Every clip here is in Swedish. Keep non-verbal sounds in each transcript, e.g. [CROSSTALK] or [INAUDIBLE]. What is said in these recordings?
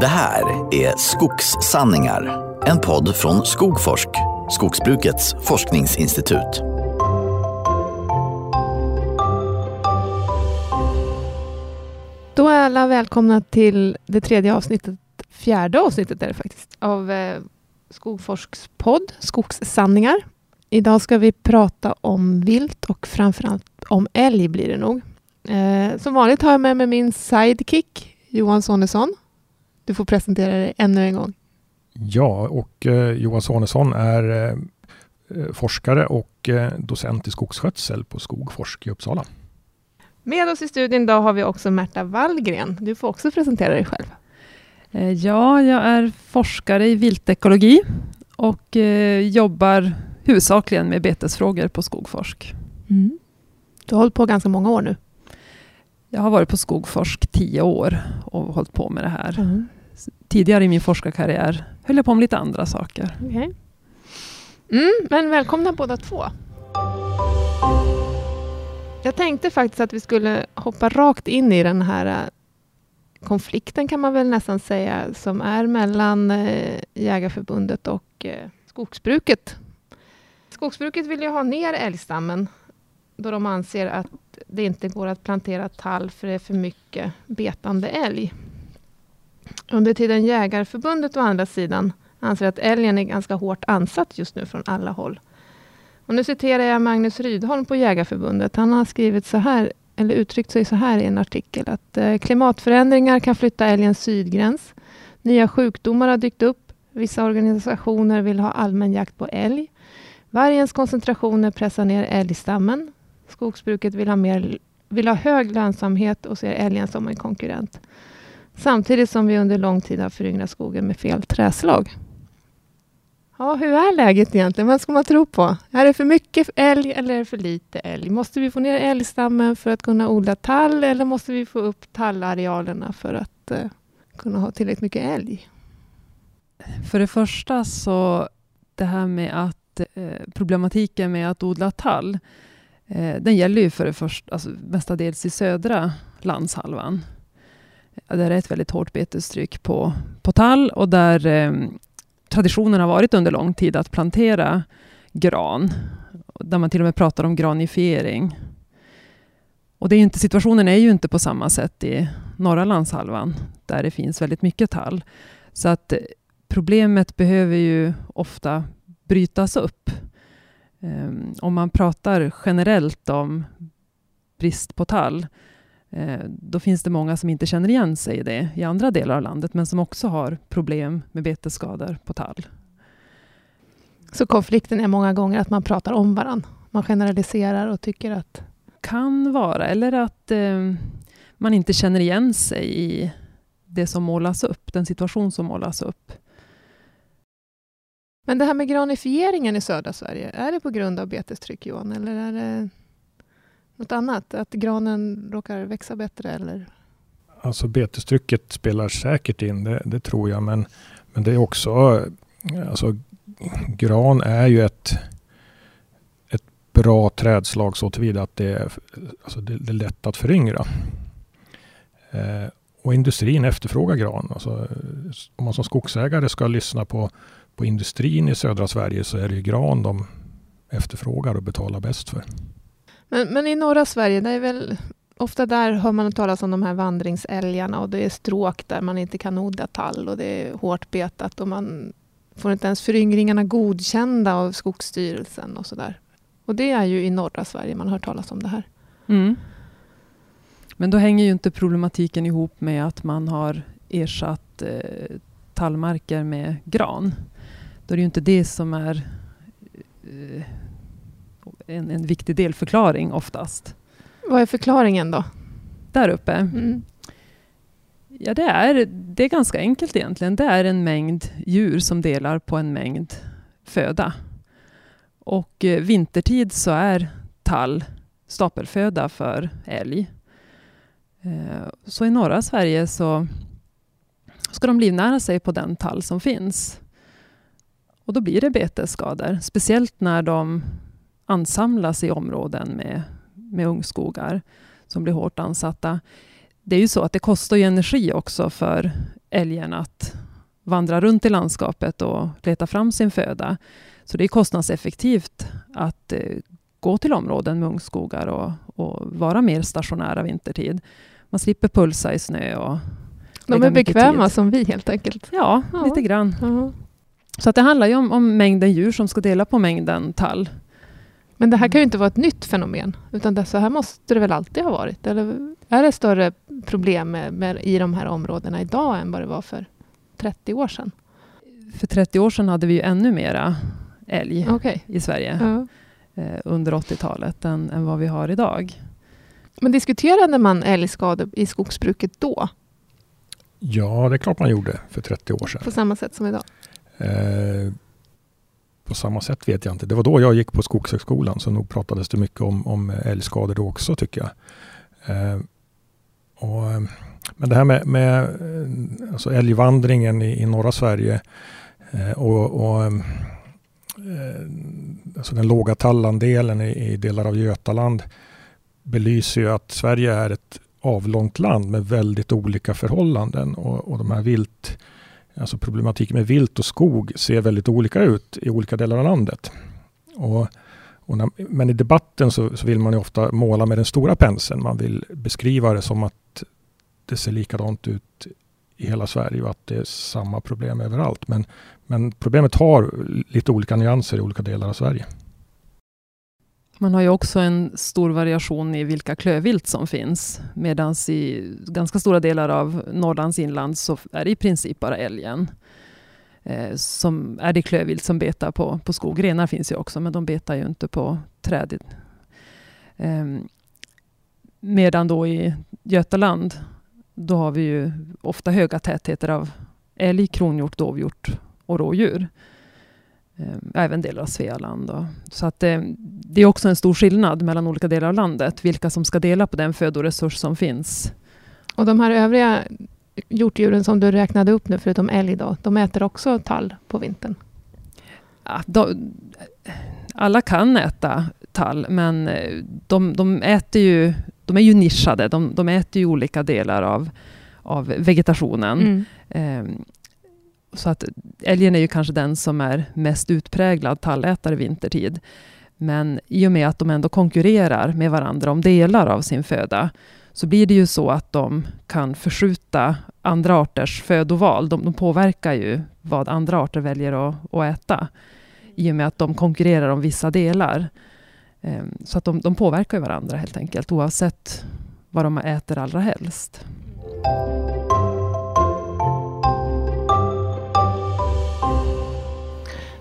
Det här är Skogssanningar, en podd från Skogforsk, skogsbrukets forskningsinstitut. Då är alla välkomna till det tredje avsnittet, fjärde avsnittet är det faktiskt, av eh, Skogforsks podd Skogssanningar. Idag ska vi prata om vilt och framförallt om älg blir det nog. Eh, som vanligt har jag med mig min sidekick Johan Sonesson. Du får presentera dig ännu en gång. Ja, och eh, Johan Sonesson är eh, eh, forskare och eh, docent i skogsskötsel på Skogforsk i Uppsala. Med oss i studion idag har vi också Märta Wallgren. Du får också presentera dig själv. Eh, ja, jag är forskare i viltekologi och eh, jobbar huvudsakligen med betesfrågor på Skogforsk. Mm. Du har hållit på ganska många år nu. Jag har varit på Skogforsk tio år och hållit på med det här. Mm. Tidigare i min forskarkarriär höll jag på med lite andra saker. Okay. Mm, men välkomna båda två. Jag tänkte faktiskt att vi skulle hoppa rakt in i den här äh, konflikten kan man väl nästan säga som är mellan äh, Jägarförbundet och äh, skogsbruket. Skogsbruket vill ju ha ner älgstammen då de anser att det inte går att plantera tall för det är för mycket betande älg. Under tiden Jägarförbundet å andra sidan anser att älgen är ganska hårt ansatt just nu från alla håll. Och nu citerar jag Magnus Rydholm på Jägarförbundet. Han har skrivit så här, eller uttryckt sig så här i en artikel att eh, klimatförändringar kan flytta älgens sydgräns. Nya sjukdomar har dykt upp. Vissa organisationer vill ha allmän jakt på älg. Vargens koncentrationer pressar ner älgstammen. Skogsbruket vill ha, mer, vill ha hög lönsamhet och ser älgen som en konkurrent. Samtidigt som vi under lång tid har föryngrat skogen med fel träslag. Ja, hur är läget egentligen? Vad ska man tro på? Är det för mycket älg eller är det för lite älg? Måste vi få ner älgstammen för att kunna odla tall eller måste vi få upp tallarealerna för att eh, kunna ha tillräckligt mycket älg? För det första så det här med att eh, problematiken med att odla tall Eh, den gäller ju för det första, alltså mestadels i södra landshalvan. Där är ett väldigt hårt betestryck på, på tall och där eh, traditionen har varit under lång tid att plantera gran. Där man till och med pratar om granifiering. Och det är inte, situationen är ju inte på samma sätt i norra landshalvan, där det finns väldigt mycket tall. Så att eh, problemet behöver ju ofta brytas upp. Ehm, om man pratar generellt om brist på tall, då finns det många som inte känner igen sig i det i andra delar av landet, men som också har problem med betesskador på tall. Så konflikten är många gånger att man pratar om varandra? Man generaliserar och tycker att... Kan vara, eller att uh, man inte känner igen sig i det som målas upp, den situation som målas upp. Men det här med granifieringen i södra Sverige, är det på grund av betestryck Johan, eller är det något annat? Att granen råkar växa bättre? Eller? Alltså betestrycket spelar säkert in, det, det tror jag, men, men det är också, alltså gran är ju ett, ett bra trädslag så tillvida att det är, alltså det, det är lätt att föryngra. Eh, och industrin efterfrågar gran. Alltså, om man som skogsägare ska lyssna på på industrin i södra Sverige så är det ju gran de efterfrågar och betalar bäst för. Men, men i norra Sverige, det är väl ofta där hör man talas om de här vandringsälgarna och det är stråk där man inte kan odla tall och det är hårt betat och man får inte ens föryngringarna godkända av Skogsstyrelsen och sådär. Och det är ju i norra Sverige man hör talas om det här. Mm. Men då hänger ju inte problematiken ihop med att man har ersatt eh, tallmarker med gran. Då är det ju inte det som är eh, en, en viktig delförklaring oftast. Vad är förklaringen då? Där uppe? Mm. Ja, det är, det är ganska enkelt egentligen. Det är en mängd djur som delar på en mängd föda. Och eh, vintertid så är tall stapelföda för älg. Eh, så i norra Sverige så ska de livnära sig på den tall som finns. Och då blir det betesskador, speciellt när de ansamlas i områden med, med ungskogar som blir hårt ansatta. Det är ju så att det kostar ju energi också för älgen att vandra runt i landskapet och leta fram sin föda. Så det är kostnadseffektivt att eh, gå till områden med ungskogar och, och vara mer stationära vintertid. Man slipper pulsa i snö. Och De är bekväma som vi helt enkelt. Ja, ja. lite grann. Ja. Så att det handlar ju om, om, mängden djur som ska dela på mängden tall. Men det här kan ju inte vara ett nytt fenomen, utan det, så här måste det väl alltid ha varit? Eller är det större problem med, med, i de här områdena idag än vad det var för 30 år sedan? För 30 år sedan hade vi ju ännu mera älg okay. i Sverige ja. eh, under 80-talet än, än vad vi har idag. Men diskuterade man älgskador i skogsbruket då? Ja, det är klart man gjorde för 30 år sedan. På samma sätt som idag? Eh, på samma sätt vet jag inte. Det var då jag gick på Skogshögskolan så nog pratades det mycket om, om älgskador då också tycker jag. Eh, och, men det här med, med eh, alltså älgvandringen i, i norra Sverige eh, och, och eh, alltså den låga tallandelen i, i delar av Götaland belyser ju att Sverige är ett avlångt land med väldigt olika förhållanden och, och de här vilt alltså problematiken med vilt och skog ser väldigt olika ut i olika delar av landet. Och, och när, men i debatten så, så, vill man ju ofta måla med den stora penseln. Man vill beskriva det som att det ser likadant ut i hela Sverige och att det är samma problem överallt. Men, men problemet har lite olika nyanser i olika delar av Sverige. Man har ju också en stor variation i vilka klövvilt som finns. Medan i ganska stora delar av Norrlands inland så är det i princip bara älgen. Eh, som är det klövvilt som betar på, på skog. Renar finns ju också, men de betar ju inte på träd. Eh, medan då i Götaland, då har vi ju ofta höga tätheter av älg, kronhjort, dovhjort och rådjur. Eh, även delar av Svealand. Då. Så att det, det, är också en stor skillnad mellan olika delar av landet, vilka som ska dela på den födoresurs som finns. Och de här övriga hjortdjuren som du räknade upp nu, förutom älg, då, de äter också tall på vintern? Ja, de, alla kan äta tall, men de, de, äter ju, de är ju nischade. De, de äter ju olika delar av, av vegetationen. Mm. Så att älgen är ju kanske den som är mest utpräglad tallätare vintertid. Men i och med att de ändå konkurrerar med varandra om delar av sin föda så blir det ju så att de kan förskjuta andra arters födoval. De, de påverkar ju vad andra arter väljer att, att äta i och med att de konkurrerar om vissa delar. Ehm, så att de, de påverkar varandra helt enkelt oavsett vad de äter allra helst.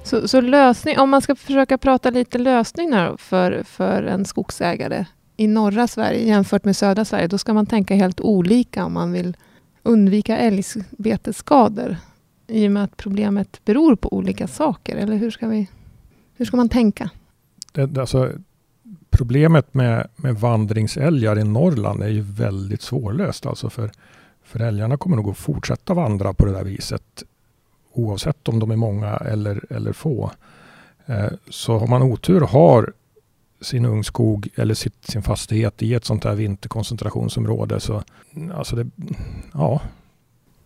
Så, så, lösning, om man ska försöka prata lite lösningar för, för en skogsägare i norra Sverige jämfört med södra Sverige, då ska man tänka helt olika om man vill undvika älgbetesskador. I och med att problemet beror på olika saker, eller hur ska, vi, hur ska man tänka? Det, alltså, problemet med, med vandringsälgar i Norrland är ju väldigt svårlöst. Alltså för, för älgarna kommer nog att fortsätta vandra på det där viset oavsett om de är många eller, eller få. Eh, så har man otur och har sin ungskog eller sitt, sin fastighet i ett sånt här vinterkoncentrationsområde så alltså det, ja,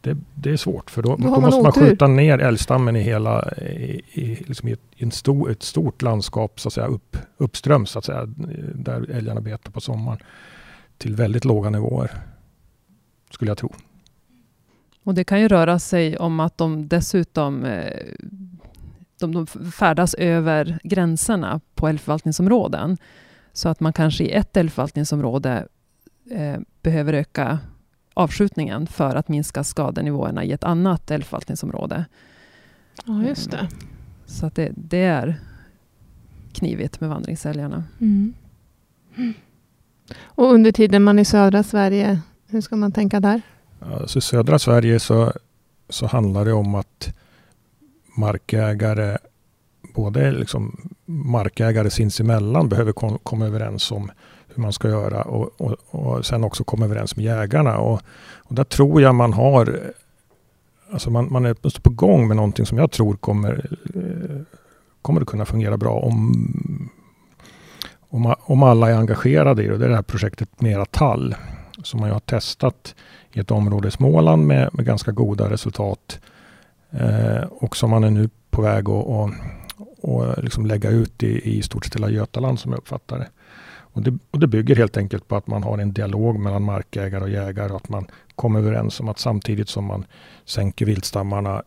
det, det är svårt för då, då, då måste man skjuta ner älgstammen i hela i, i, liksom i ett, i en stor, ett stort landskap så att säga upp, uppströms så att säga där älgarna betar på sommaren till väldigt låga nivåer skulle jag tro. Och det kan ju röra sig om att de dessutom eh, de, de färdas över gränserna på älgförvaltningsområden. Så att man kanske i ett älgförvaltningsområde eh, behöver öka avskjutningen för att minska skadenivåerna i ett annat älgförvaltningsområde. Ja, just det. Så att det, det är knivigt med vandringsälgarna. Mm. Och under tiden man är i södra Sverige, hur ska man tänka där? Alltså I södra Sverige så, så handlar det om att markägare, både liksom markägare sinsemellan behöver kom, komma överens om hur man ska göra och, och, och sen också komma överens med jägarna. Och, och där tror jag man har Alltså man, man är på gång med någonting som jag tror kommer, eh, kommer att kunna fungera bra om, om, om alla är engagerade i det. Det är det här projektet Mera tall. som man har testat i ett område i Småland med, med ganska goda resultat. Eh, och som man är nu på väg att och, och liksom lägga ut i, i stort sett hela Götaland som jag uppfattar det. Och det, och det bygger helt enkelt på att man har en dialog mellan markägare och jägare och att man kommer överens om att samtidigt som man sänker viltstammarna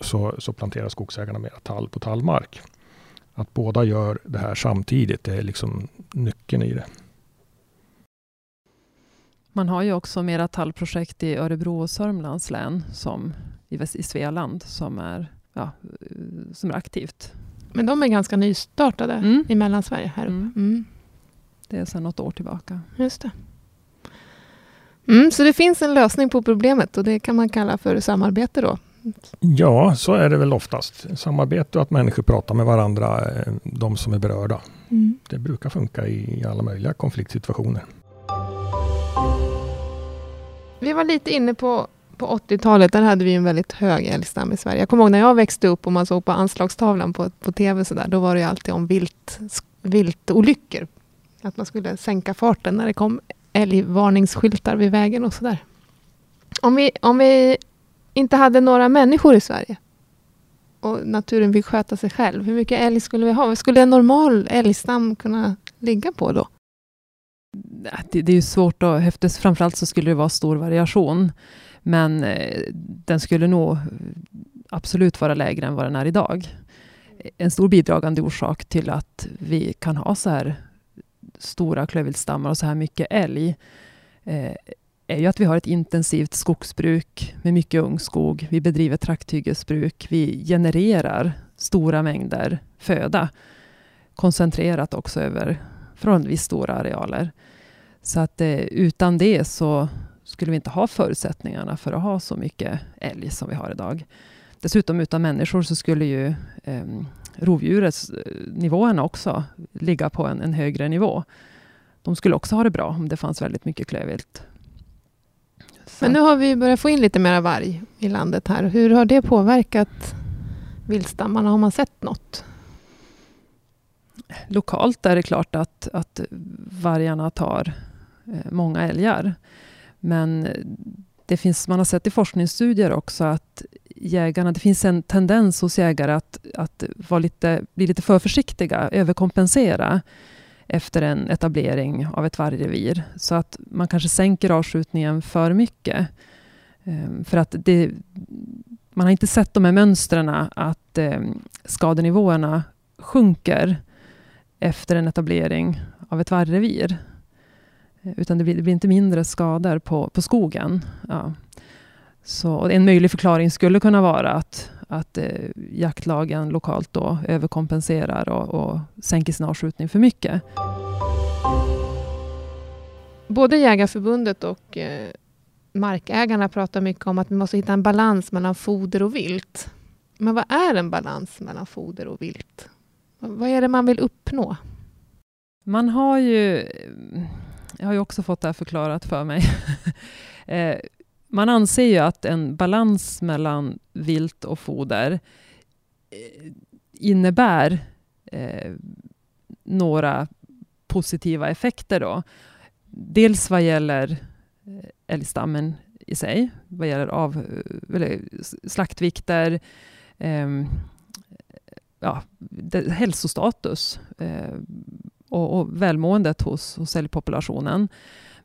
så, så planterar skogsägarna mer tall på tallmark. Att båda gör det här samtidigt, det är liksom nyckeln i det. Man har ju också mera tallprojekt i Örebro och Sörmlands län som i, i Svealand som är, ja, som är aktivt. Men de är ganska nystartade mm. i Mellansverige här uppe. Mm. Mm. Det är sedan något år tillbaka. Just det. Mm, så det finns en lösning på problemet och det kan man kalla för samarbete då? Ja, så är det väl oftast. Samarbete och att människor pratar med varandra, eh, de som är berörda. Mm. Det brukar funka i alla möjliga konfliktsituationer. Vi var lite inne på, på 80-talet, där hade vi en väldigt hög älgstam i Sverige. Jag kommer ihåg när jag växte upp och man såg på anslagstavlan på, på tv, så där, då var det alltid om vilt, viltolyckor. Att man skulle sänka farten när det kom älgvarningsskyltar vid vägen och sådär. Om vi, om vi inte hade några människor i Sverige och naturen fick sköta sig själv, hur mycket älg skulle vi ha? Vad skulle en normal älgstam kunna ligga på då? Äh, det, det är ju svårt att häftes, Framförallt så skulle det vara stor variation. Men eh, den skulle nog absolut vara lägre än vad den är idag. En stor bidragande orsak till att vi kan ha så här stora klövviltstammar och så här mycket älg eh, är ju att vi har ett intensivt skogsbruk med mycket ungskog. Vi bedriver trakthyggesbruk. Vi genererar stora mängder föda koncentrerat också över förhållandevis stora arealer. Så att eh, utan det så skulle vi inte ha förutsättningarna för att ha så mycket älg som vi har idag. Dessutom utan människor så skulle ju eh, rovdjurets nivåerna också ligga på en, en, högre nivå. De skulle också ha det bra om det fanns väldigt mycket klövvilt. Men nu har vi börjat få in lite mer varg i landet här. Hur har det påverkat viltstammarna? Har man sett något? Lokalt är det klart att, att vargarna tar eh, många älgar. Men det finns, man har sett i forskningsstudier också att jägarna, det finns en tendens hos jägare att, att vara lite, bli lite för försiktiga, överkompensera efter en etablering av ett vargrevir. Så att man kanske sänker avskjutningen för mycket. Ehm, för att det, man har inte sett de här mönstren att ehm, skadenivåerna sjunker efter en etablering av ett vargrevir. Eh, utan det blir, det blir, inte mindre skador på, på skogen. Ja. Så en möjlig förklaring skulle kunna vara att, att eh, jaktlagen lokalt då överkompenserar och, och sänker sin avskjutning för mycket. Både Jägarförbundet och eh, markägarna pratar mycket om att vi måste hitta en balans mellan foder och vilt. Men vad är en balans mellan foder och vilt? Vad är det man vill uppnå? Man har ju... Jag har ju också fått det här förklarat för mig. [LAUGHS] Eh, man anser ju att en balans mellan vilt och foder eh, innebär eh, några positiva effekter. Då. Dels vad gäller älgstammen i sig, vad gäller av, eller slaktvikter, eh, ja, det, hälsostatus eh, och, och välmåendet hos, hos älgpopulationen.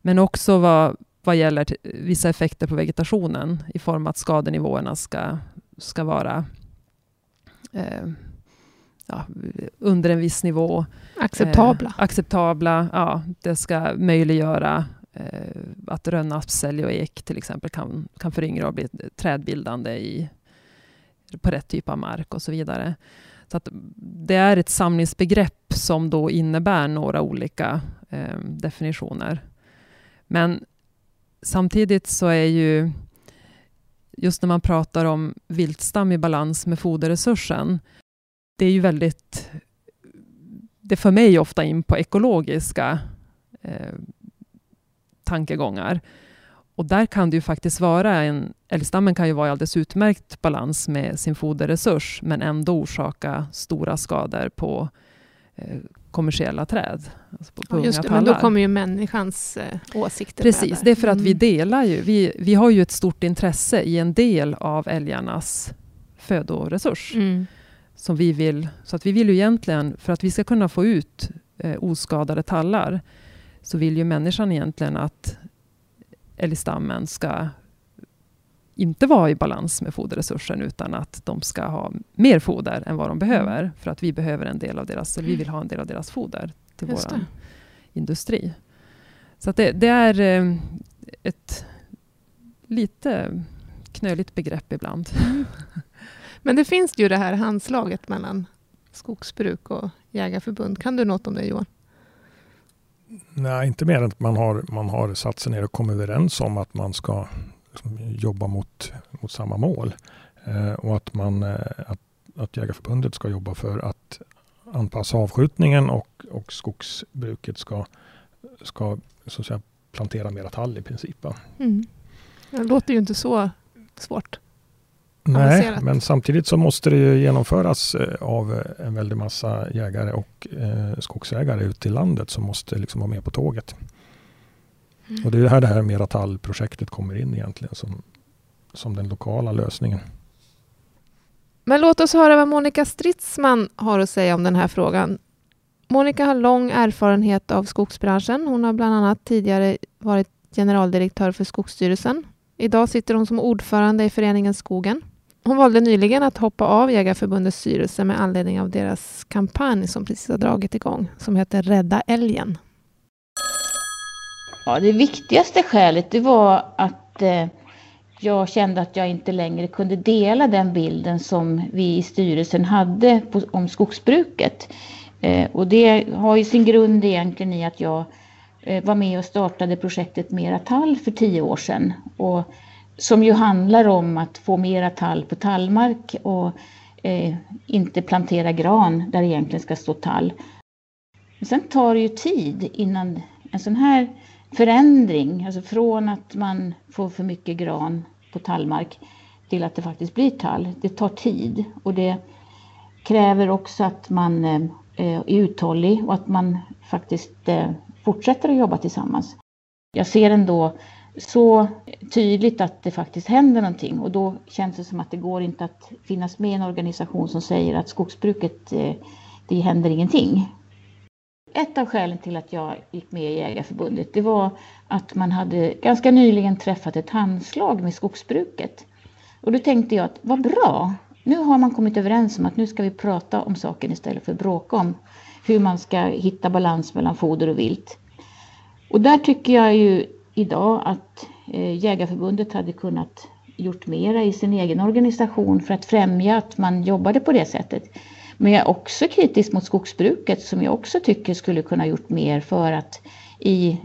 Men också vad, vad gäller vissa effekter på vegetationen i form att skadenivåerna ska, ska vara eh, ja, under en viss nivå. Acceptabla. Eh, acceptabla, ja. Det ska möjliggöra eh, att rönnaspsälg och ek till exempel kan, kan föryngra och bli trädbildande i, på rätt typ av mark och så vidare. Så att det är ett samlingsbegrepp som då innebär några olika eh, definitioner. Men samtidigt så är ju just när man pratar om viltstam i balans med foderresursen, det är ju väldigt... Det för mig ofta in på ekologiska eh, tankegångar. Och där kan det ju faktiskt vara en... Älgstammen kan ju vara i alldeles utmärkt balans med sin foderresurs, men ändå orsaka stora skador på eh, kommersiella träd. Alltså på, på ja, just det, men då kommer ju människans eh, åsikter Precis, det är för att mm. vi delar ju. Vi, vi har ju ett stort intresse i en del av älgarnas födoresurs. Mm. Som vi vill, så att vi vill ju egentligen, för att vi ska kunna få ut eh, oskadade tallar, så vill ju människan egentligen att älgstammen ska inte vara i balans med foderresursen utan att de ska ha mer foder än vad de behöver. Mm. För att vi behöver en del av deras, eller vi vill ha en del av deras foder till vår industri. Så det, det är eh, ett lite knöligt begrepp ibland. Men det finns ju det här handslaget mellan skogsbruk och jägarförbund. Kan du något om det Johan? Nej, inte mer än att man har, man har satt sig ner och kommit överens om att man ska liksom jobba mot, mot samma mål. Eh, och att, man, eh, att, att Jägarförbundet ska jobba för att anpassa avskjutningen och, och skogsbruket ska, ska så att säga, plantera mera tall i princip. Mm. Det låter ju inte så svårt. Nej, men samtidigt så måste det ju genomföras eh, av eh, en väldig massa jägare och eh, skogsägare ute i landet som måste liksom vara med på tåget. Mm. Och det är här det här Mera tall-projektet kommer in egentligen som, som den lokala lösningen. Men låt oss höra vad Monica Stridsman har att säga om den här frågan. Monica har lång erfarenhet av skogsbranschen. Hon har bland annat tidigare varit generaldirektör för Skogsstyrelsen. Idag sitter hon som ordförande i föreningen Skogen. Hon valde nyligen att hoppa av Jägarförbundets styrelse med anledning av deras kampanj som precis har dragit igång, som heter Rädda älgen. Ja, det viktigaste skälet det var att eh, jag kände att jag inte längre kunde dela den bilden som vi i styrelsen hade på, om skogsbruket. Eh, och det har ju sin grund egentligen i att jag eh, var med och startade projektet Mera tall för tio år sedan. Och, som ju handlar om att få mera tall på tallmark och eh, inte plantera gran där det egentligen ska stå tall. Men sen tar det ju tid innan en sån här förändring, alltså från att man får för mycket gran på tallmark till att det faktiskt blir tall. Det tar tid och det kräver också att man eh, är uthållig och att man faktiskt eh, fortsätter att jobba tillsammans. Jag ser ändå så tydligt att det faktiskt händer någonting och då känns det som att det går inte att finnas med i en organisation som säger att skogsbruket, eh, det händer ingenting. Ett av skälen till att jag gick med i Jägarförbundet det var att man hade ganska nyligen träffat ett handslag med skogsbruket. Och då tänkte jag att vad bra, nu har man kommit överens om att nu ska vi prata om saken istället för att bråka om hur man ska hitta balans mellan foder och vilt. Och där tycker jag ju idag att eh, Jägarförbundet hade kunnat gjort mera i sin egen organisation för att främja att man jobbade på det sättet. Men jag är också kritisk mot skogsbruket som jag också tycker skulle kunna gjort mer för att i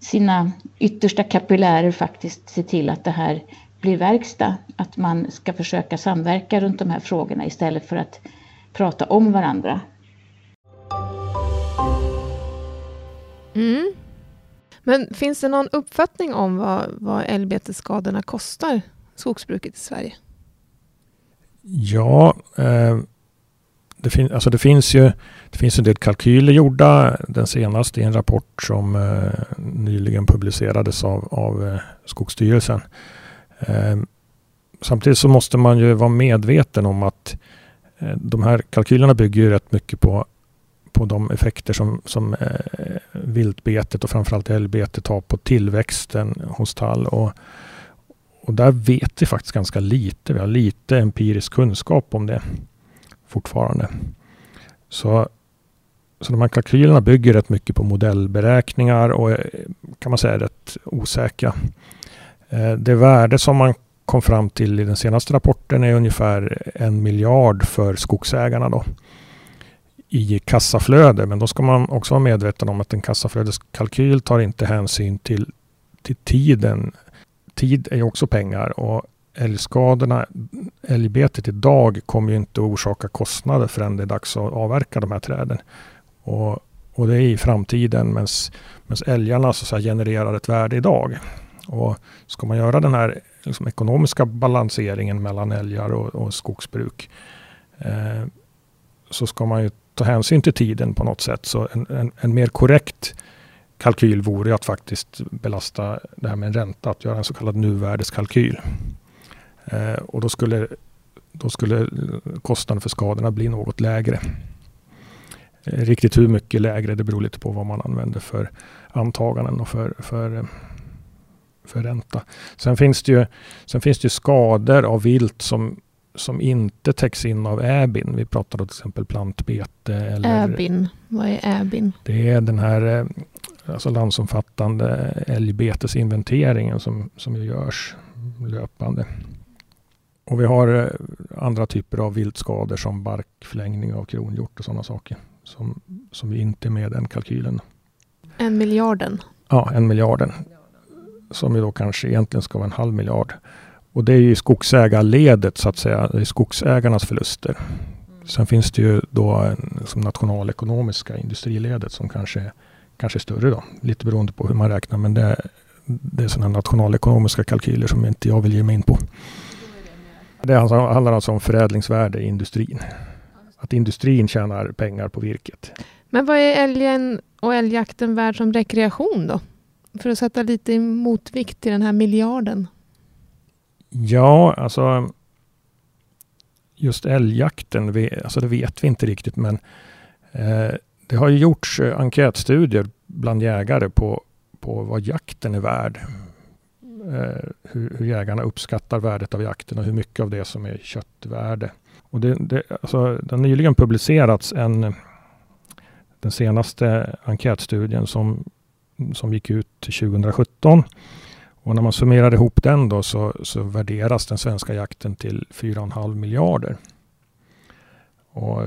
sina yttersta kapillärer faktiskt se till att det här blir verkstad. Att man ska försöka samverka runt de här frågorna istället för att prata om varandra. Mm. Men finns det någon uppfattning om vad, vad älgbetesskadorna kostar skogsbruket i Sverige? Ja, eh, det, fin alltså det, finns ju det finns en del kalkyler gjorda. Den senaste är en rapport som eh, nyligen publicerades av, av eh, Skogsstyrelsen. Eh, samtidigt så måste man ju vara medveten om att eh, de här kalkylerna bygger ju rätt mycket på, på de effekter som, som eh, viltbetet och framförallt älgbetet har på tillväxten hos tall. Och, och där vet vi faktiskt ganska lite. Vi har lite empirisk kunskap om det fortfarande. Så, så de här kalkylerna bygger rätt mycket på modellberäkningar och är, kan man säga är rätt osäkra. Eh, Det värde som man kom fram till i den senaste rapporten är ungefär en miljard för skogsägarna då i kassaflöde. Men då ska man också vara medveten om att en kassaflödeskalkyl tar inte hänsyn till, till tiden. Tid är ju också pengar och älgskadorna, älgbetet idag kommer ju inte att orsaka kostnader förrän det är dags att avverka de här träden. Och, och det är i framtiden medan älgarna så att säga, genererar ett värde idag. Och ska man göra den här liksom, ekonomiska balanseringen mellan älgar och, och skogsbruk eh, så ska man ju ta hänsyn till tiden på något sätt. Så en, en, en mer korrekt kalkyl vore att faktiskt belasta det här med en ränta, att göra en så kallad nuvärdeskalkyl. Eh, och då skulle, då skulle kostnaden för skadorna bli något lägre. Eh, riktigt hur mycket lägre, det beror lite på vad man använder för antaganden och för, för, eh, för ränta. Sen finns det ju, sen finns det skador av vilt som, som inte täcks in av ÄBIN. Vi pratar då till exempel plantbete. Eller, ÄBIN, vad är ÄBIN? Det är den här eh, alltså landsomfattande älgbetesinventeringen som, som görs löpande. Och vi har eh, andra typer av viltskador som barkförlängning av kronhjort och sådana saker som, som inte är med i den kalkylen. En miljarden? Ja, en miljarden. Som ju då kanske egentligen ska vara en halv miljard. Och det är ju skogsägarledet så att säga. Det är skogsägarnas förluster. Sen finns det ju då en, som nationalekonomiska industriledet som kanske, kanske är större då. Lite beroende på hur man räknar. Men det, det är sådana nationalekonomiska kalkyler som inte jag vill ge mig in på. Det handlar alltså om förädlingsvärde i industrin. Att industrin tjänar pengar på virket. Men vad är älgen och älgjakten värd som rekreation då? För att sätta lite motvikt till den här miljarden. Ja, alltså just älgjakten, alltså det vet vi inte riktigt, men eh, det har ju gjorts eh, enkätstudier bland jägare på, på vad jakten är värd. Eh, hur, hur, jägarna uppskattar värdet av jakten och hur mycket av det som är köttvärde. Och det, det, alltså, det har nyligen publicerats en, den senaste enkätstudien som, som gick ut 2017. Och när man summerar ihop den då så, så värderas den svenska jakten till 4,5 miljarder. Och,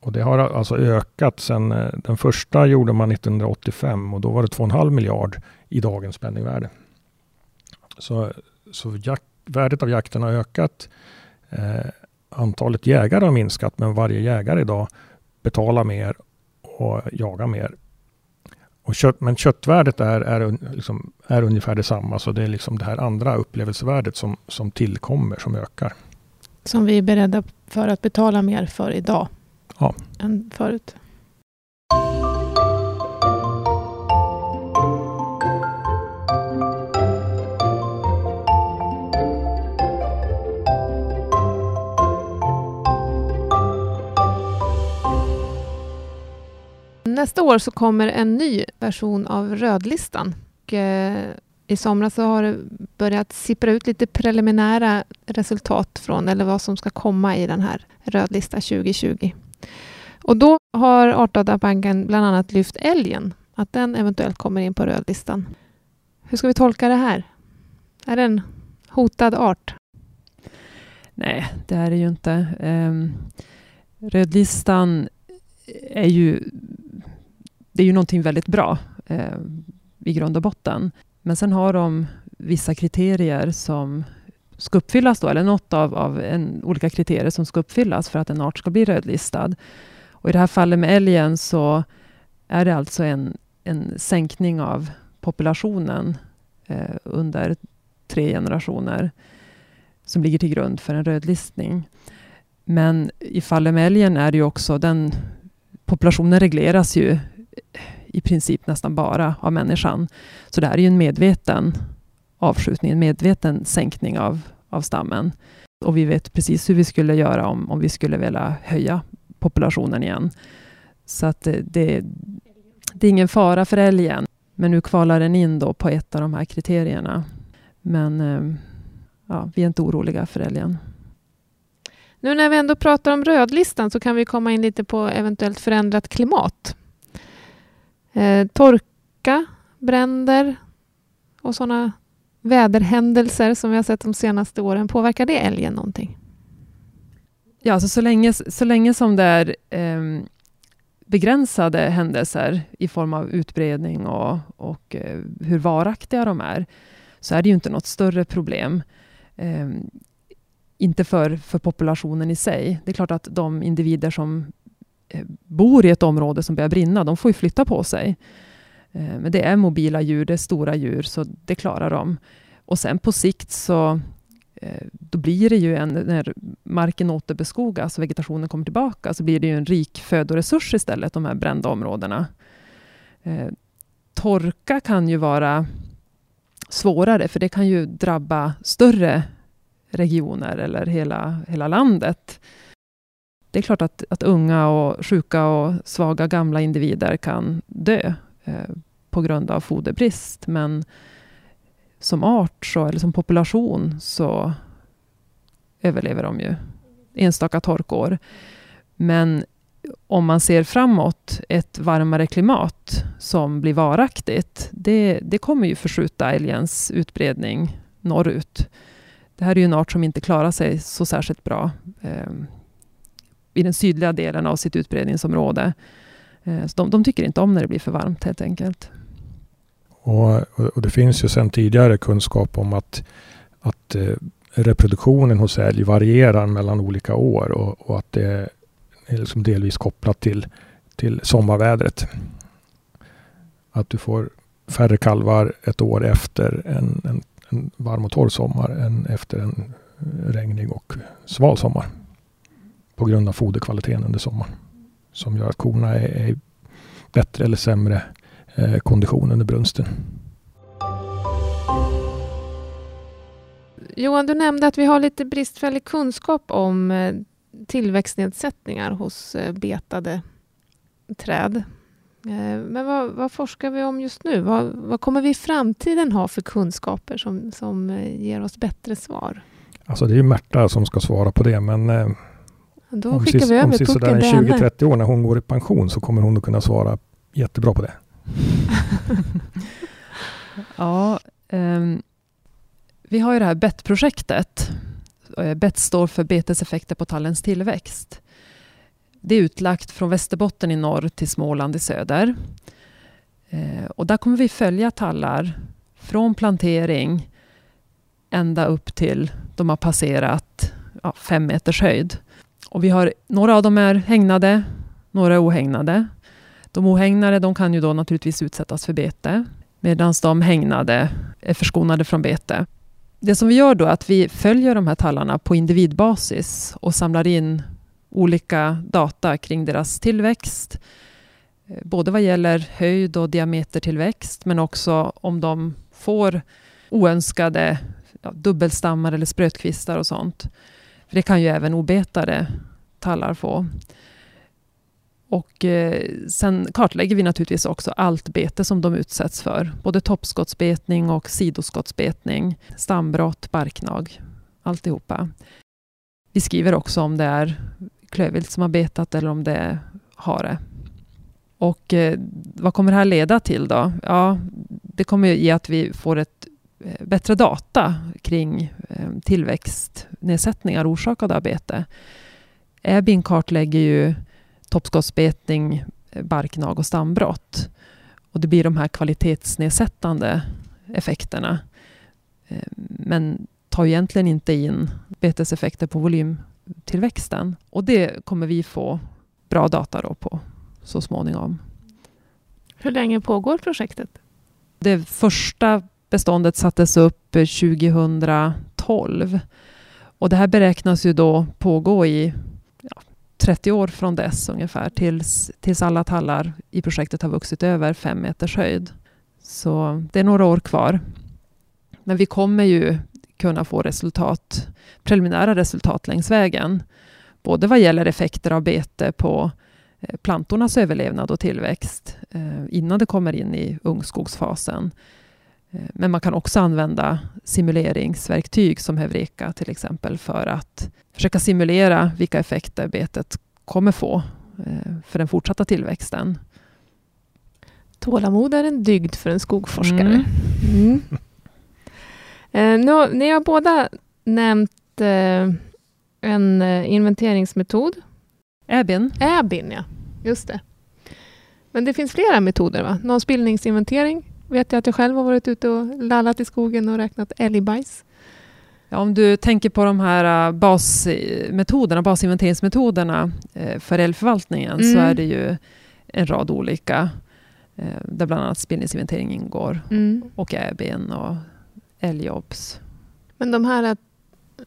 och det har alltså ökat sen eh, den första gjorde man 1985 och då var det 2,5 miljard i dagens penningvärde. Så, så jak, värdet av jakten har ökat. Eh, antalet jägare har minskat men varje jägare idag betalar mer och jagar mer. Och kött, men köttvärdet är, är, liksom, är ungefär detsamma. Så det är liksom det här andra upplevelsevärdet som, som tillkommer, som ökar. Som vi är beredda för att betala mer för idag ja. än förut. Nästa år så kommer en ny version av rödlistan. Och, eh, I somras så har det börjat sippra ut lite preliminära resultat från eller vad som ska komma i den här rödlista 2020. Och då har Artdatabanken bland annat lyft älgen, att den eventuellt kommer in på rödlistan. Hur ska vi tolka det här? Är det en hotad art? Nej, det är det ju inte. Um, rödlistan är ju det är ju någonting väldigt bra eh, i grund och botten. Men sen har de vissa kriterier som ska uppfyllas då, eller något av, av en, olika kriterier som ska uppfyllas för att en art ska bli rödlistad. Och I det här fallet med älgen så är det alltså en, en sänkning av populationen eh, under tre generationer som ligger till grund för en rödlistning. Men i fallet med älgen är det ju också den populationen regleras ju i princip nästan bara av människan. Så det här är ju en medveten avskjutning, en medveten sänkning av, av stammen. Och vi vet precis hur vi skulle göra om, om vi skulle vilja höja populationen igen. Så att det, det, det är ingen fara för älgen. Men nu kvalar den in då på ett av de här kriterierna. Men eh, ja, vi är inte oroliga för älgen. Nu när vi ändå pratar om rödlistan så kan vi komma in lite på eventuellt förändrat klimat. Eh, torka, bränder och sådana väderhändelser som vi har sett de senaste åren. Påverkar det älgen någonting? Ja, alltså så, länge, så länge som det är eh, begränsade händelser i form av utbredning och, och eh, hur varaktiga de är, så är det ju inte något större problem. Eh, inte för, för populationen i sig. Det är klart att de individer som Eh, bor i ett område som börjar brinna, de får ju flytta på sig. Eh, men det är mobila djur, det är stora djur, så det klarar de. Och sen på sikt så eh, då blir det ju en, när marken återbeskogas och vegetationen kommer tillbaka, så blir det ju en rik födoresurs istället, de här brända områdena. Eh, torka kan ju vara svårare, för det kan ju drabba större regioner eller hela, hela landet. Det är klart att, att unga och sjuka och svaga gamla individer kan dö eh, på grund av foderbrist, men som art så, eller som population så överlever de ju enstaka torkår. Men om man ser framåt, ett varmare klimat som blir varaktigt, det, det kommer ju förskjuta älgens utbredning norrut. Det här är ju en art som inte klarar sig så särskilt bra eh, i den sydliga delen av sitt utbredningsområde. Eh, så de, de, tycker inte om när det blir för varmt helt enkelt. Och, och det finns ju sedan tidigare kunskap om att, att eh, reproduktionen hos älg varierar mellan olika år och, och att det är liksom delvis kopplat till, till sommarvädret. Att du får färre kalvar ett år efter en, en, en varm och torr sommar än efter en regnig och sval sommar. På grund av foderkvaliteten under sommaren. Som gör att korna är, är bättre eller sämre eh, kondition under brunsten. Johan, du nämnde att vi har lite bristfällig kunskap om eh, tillväxtnedsättningar hos eh, betade träd. Eh, men vad, vad, forskar vi om just nu? Vad, vad, kommer vi i framtiden ha för kunskaper som, som ger oss bättre svar? Alltså det är Märta som ska svara på det, men Då om skickar vi över om sådär 20-30 år när hon går i pension så kommer hon att kunna svara jättebra på det. [LAUGHS] ja, um, vi har ju det här BET-projektet Eh, BET står för beteseffekter på tallens tillväxt. Det är utlagt från Västerbotten i norr till Småland i söder. Eh, och där kommer vi följa tallar från plantering ända upp till de har passerat ja, fem meters höjd. Och vi har, några av dem är hägnade, några är ohägnade. De ohägnade de kan ju då naturligtvis utsättas för bete medan de hägnade är förskonade från bete. Det som vi gör då är att vi följer de här tallarna på individbasis och samlar in olika data kring deras tillväxt. Eh, både vad gäller höjd och diametertillväxt, men också om de får oönskade ja, dubbelstammar eller sprötkvistar och sånt. För det kan ju även obetade tallar få. Och eh, sen kartlägger vi naturligtvis också allt bete som de utsätts för. Både toppskottsbetning och sidoskottsbetning, stambrott, barknag, alltihopa. Vi skriver också om det är klövvilt som har betat eller om det är hare. Och eh, vad kommer det här leda till då? Ja, det kommer ge att vi får ett bättre data kring eh, tillväxtnedsättningar orsakade av bete. Ebin kartlägger ju toppskottsbetning, barknag och stambrott. Och det blir de här kvalitetsnedsättande effekterna. Eh, men tar egentligen inte in beteseffekter på volymtillväxten. Och det kommer vi få bra data då på så småningom. Hur länge pågår projektet? Det första beståndet sattes upp eh, 2012. Och det här beräknas ju då pågå i 30 år från dess ungefär tills, tills alla tallar i projektet har vuxit över fem meters höjd. Så det är några år kvar. Men vi kommer ju kunna få resultat, preliminära resultat längs vägen. Både vad gäller effekter av bete på eh, plantornas överlevnad och tillväxt eh, innan det kommer in i ungskogsfasen. Eh, men man kan också använda simuleringsverktyg som Heureka till exempel för att försöka simulera vilka effekter betet kommer få eh, för den fortsatta tillväxten. Tålamod är en dygd för en skogforskare. Mm. Mm. [LAUGHS] nu, ni har båda nämnt eh, en inventeringsmetod. Äbin. Äbin, ja. Just det. Men det finns flera metoder, va? Någon spillningsinventering vet jag att jag själv har varit ute och lallat i skogen och räknat älgbajs. Ja, om du tänker på de här äh, basmetoderna, basinventeringsmetoderna äh, för älgförvaltningen mm. så är det ju en rad olika äh, där bland annat spillningsinventering ingår mm. och äben och älgjobs. Men de här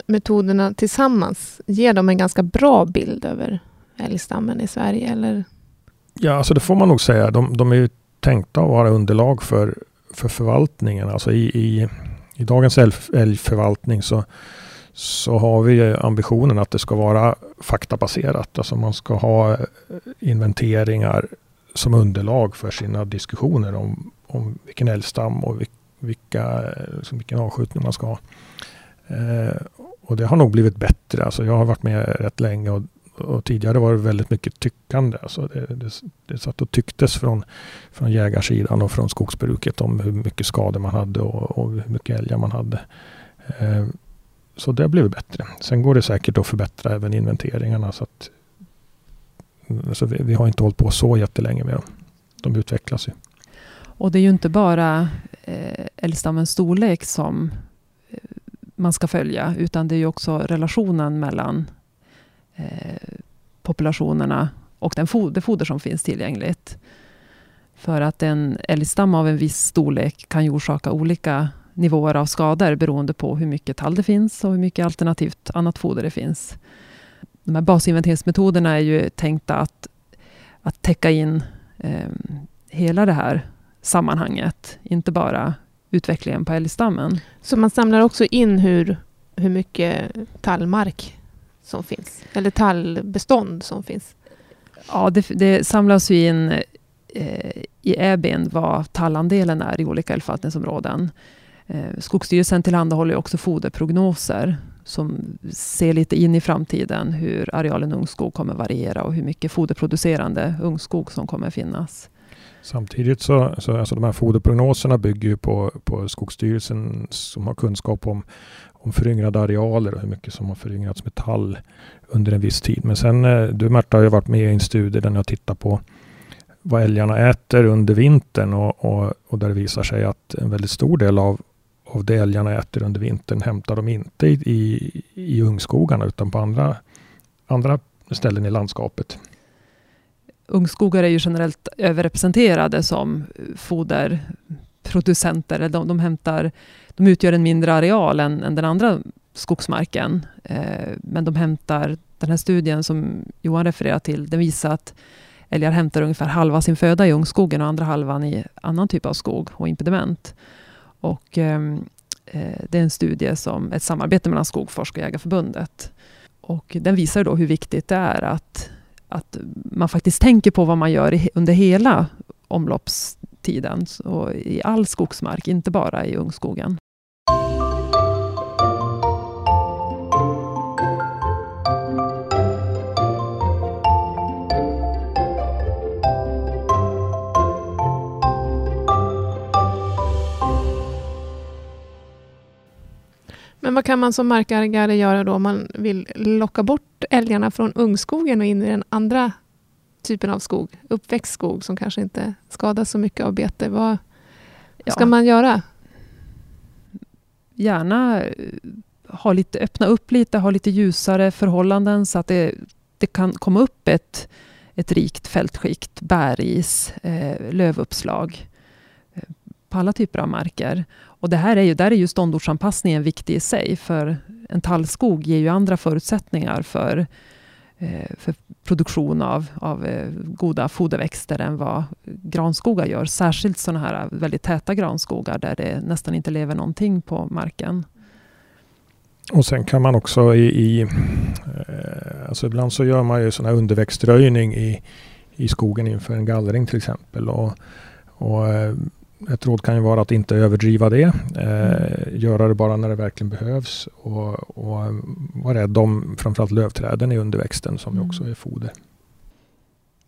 metoderna tillsammans, ger de en ganska bra bild över älgstammen i Sverige? Eller? Ja, alltså det får man nog säga. De, de är ju tänkta att vara underlag för, för förvaltningen. Alltså i, i, i dagens älgförvaltning så, så har vi ambitionen att det ska vara faktabaserat. Alltså man ska ha inventeringar som underlag för sina diskussioner om, om vilken älgstam och vilka, liksom vilken avskjutning man ska ha. Eh, och det har nog blivit bättre. Alltså jag har varit med rätt länge och, och tidigare var det väldigt mycket tyckande. Alltså det, det, det satt och tycktes från, från jägarsidan och från skogsbruket om hur mycket skador man hade och, och hur mycket älgar man hade. Eh, så det har blivit bättre. Sen går det säkert att förbättra även inventeringarna. Så att, mm, alltså vi, vi har inte hållit på så jättelänge med dem. De utvecklas ju. Och det är ju inte bara eh, älgstammens storlek som eh, man ska följa, utan det är ju också relationen mellan eh, populationerna och den fo det foder som finns tillgängligt. För att en älgstam av en viss storlek kan orsaka olika nivåer av skador beroende på hur mycket tall det finns och hur mycket alternativt annat foder det finns. De här basinventeringsmetoderna är ju tänkta att, att täcka in eh, hela det här sammanhanget, inte bara utvecklingen på älgstammen. Så man samlar också in hur, hur mycket tallmark som finns, eller tallbestånd som finns? Ja, det, det samlas ju in eh, i EBIN vad tallandelen är i olika älgförvaltningsområden. Eh, Skogsstyrelsen tillhandahåller också foderprognoser som ser lite in i framtiden hur arealen ungskog kommer variera och hur mycket foderproducerande ungskog som kommer finnas. Samtidigt så, så alltså de här foderprognoserna bygger ju på, på Skogsstyrelsen som har kunskap om, om föryngrade arealer och hur mycket som har föryngrats metall under en viss tid. Men sen, eh, du Märta har ju varit med i en studie där ni har tittat på vad älgarna äter under vintern och, och, och där det visar sig att en väldigt stor del av, av det älgarna äter under vintern hämtar de inte i, i, i ungskogarna utan på andra, andra ställen i landskapet ungskogar är ju generellt överrepresenterade som foderproducenter. De, de, hämtar, de utgör en mindre areal än, än den andra skogsmarken. Eh, men de hämtar, den här studien som Johan refererar till, den visar att älgar hämtar ungefär halva sin föda i ungskogen och andra halvan i annan typ av skog och impediment. Och, ehm, eh, det är en studie som ett samarbete mellan Skogforsk och Jägarförbundet. Och den visar då hur viktigt det är att att man faktiskt tänker på vad man gör under hela omloppstiden och i all skogsmark, inte bara i ungskogen. Men vad kan man som markägare göra då om man vill locka bort älgarna från ungskogen och in i den andra typen av skog, uppväxt skog som kanske inte skadas så mycket av bete? Vad ja. ska man göra? Gärna eh, ha lite, öppna upp lite, ha lite ljusare förhållanden så att det, det kan komma upp ett, ett rikt fältskikt, bäris, eh, lövuppslag på alla typer av marker. Och det här är ju, där är ju ståndortsanpassningen viktig i sig, för en tallskog ger ju andra förutsättningar för, eh, för produktion av, av eh, goda foderväxter än vad granskogar gör. Särskilt sådana här väldigt täta granskogar där det nästan inte lever någonting på marken. Och sen kan man också i, i eh, alltså ibland så gör man ju sån här underväxtröjning i, i skogen inför en gallring till exempel. Och, och ett råd kan ju vara att inte överdriva det. Eh, mm. göra det bara när det verkligen behövs. Och, och vara rädd om framförallt lövträden i underväxten som mm. också är foder.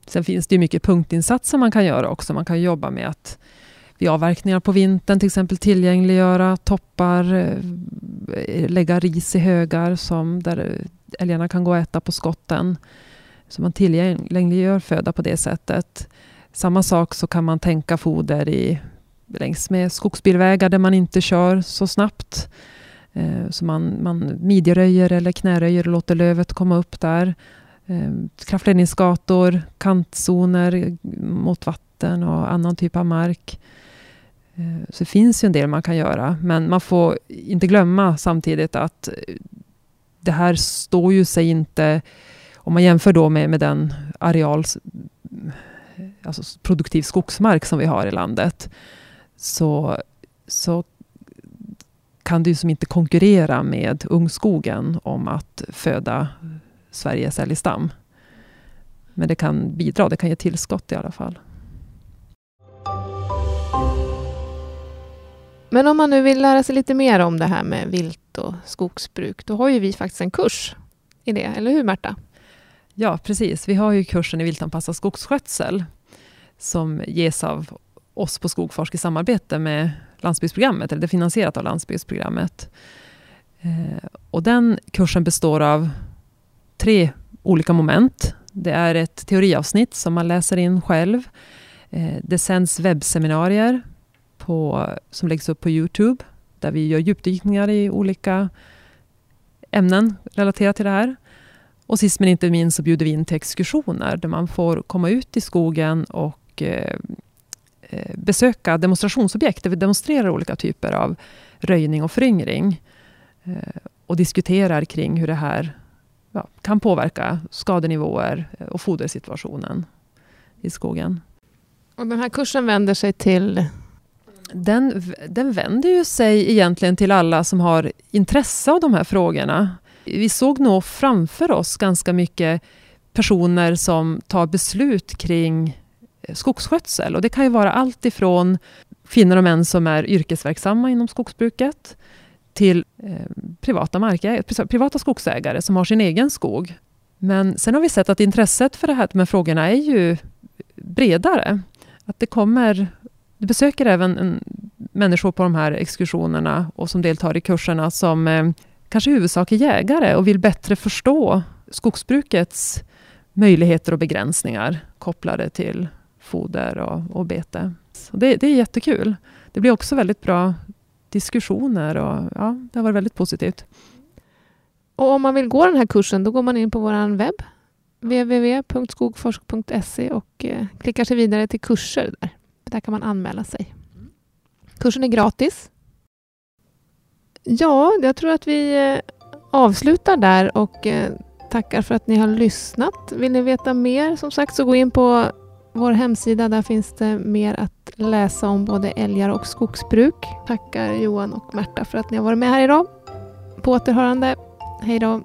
Sen finns det ju mycket punktinsatser man kan göra också. Man kan jobba med att vid avverkningar på vintern till exempel tillgängliggöra toppar, eh, lägga ris i högar som där älgarna kan gå och äta på skotten. Så man tillgängliggör föda på det sättet. Samma sak så kan man tänka foder i längs med skogsbilvägar där man inte kör så snabbt. Eh, så man, man midjeröjer eller knäröjer och låter lövet komma upp där. Eh, kraftledningsgator, kantzoner mot vatten och annan typ av mark. Eh, så det finns ju en del man kan göra, men man får inte glömma samtidigt att det här står ju sig inte, om man jämför då med, med den areal, alltså produktiv skogsmark som vi har i landet, så, så kan det ju som inte konkurrera med ungskogen om att föda Sveriges älgstam. Men det kan bidra, det kan ge tillskott i alla fall. Men om man nu vill lära sig lite mer om det här med vilt och skogsbruk, då har ju vi faktiskt en kurs i det, eller hur Märta? Ja, precis. Vi har ju kursen i viltanpassad skogsskötsel som ges av oss på Skogforsk i samarbete med landsbygdsprogrammet, eller det är finansierat av landsbygdsprogrammet. Eh, och den kursen består av tre olika moment. Det är ett teoriavsnitt som man läser in själv. Eh, det sänds webbseminarier på, som läggs upp på Youtube, där vi gör djupdykningar i olika ämnen relaterat till det här. Och sist men inte minst så bjuder vi in till exkursioner, där man får komma ut i skogen och eh, besöka demonstrationsobjekt, där vi demonstrerar olika typer av röjning och föryngring. Eh, och diskuterar kring hur det här ja, kan påverka skadenivåer och fodersituationen i skogen. Och den här kursen vänder sig till den, den vänder ju sig egentligen till alla som har intresse av de här frågorna. Vi såg nog framför oss ganska mycket personer som tar beslut kring eh, skogsskötsel. Och det kan ju vara allt ifrån kvinnor och män som är yrkesverksamma inom skogsbruket till eh, privata, markägare, privata skogsägare som har sin egen skog. Men sen har vi sett att intresset för det här med frågorna är ju bredare. Att det kommer du besöker även en, människor på de här exkursionerna och som deltar i kurserna som eh, kanske i huvudsak är jägare och vill bättre förstå skogsbrukets möjligheter och begränsningar kopplade till foder och, och bete. Så det, det är jättekul. Det blir också väldigt bra diskussioner och ja, det har varit väldigt positivt. Och om man vill gå den här kursen, då går man in på vår webb www.skogforsk.se och eh, klickar sig vidare till kurser där. Där kan man anmäla sig. Kursen är gratis. Ja, jag tror att vi eh, avslutar där och eh, tackar för att ni har lyssnat. Vill ni veta mer som sagt så gå in på vår hemsida, där finns det mer att läsa om både älgar och skogsbruk. Tackar Johan och Märta för att ni har varit med här idag. På återhörande. Hej då.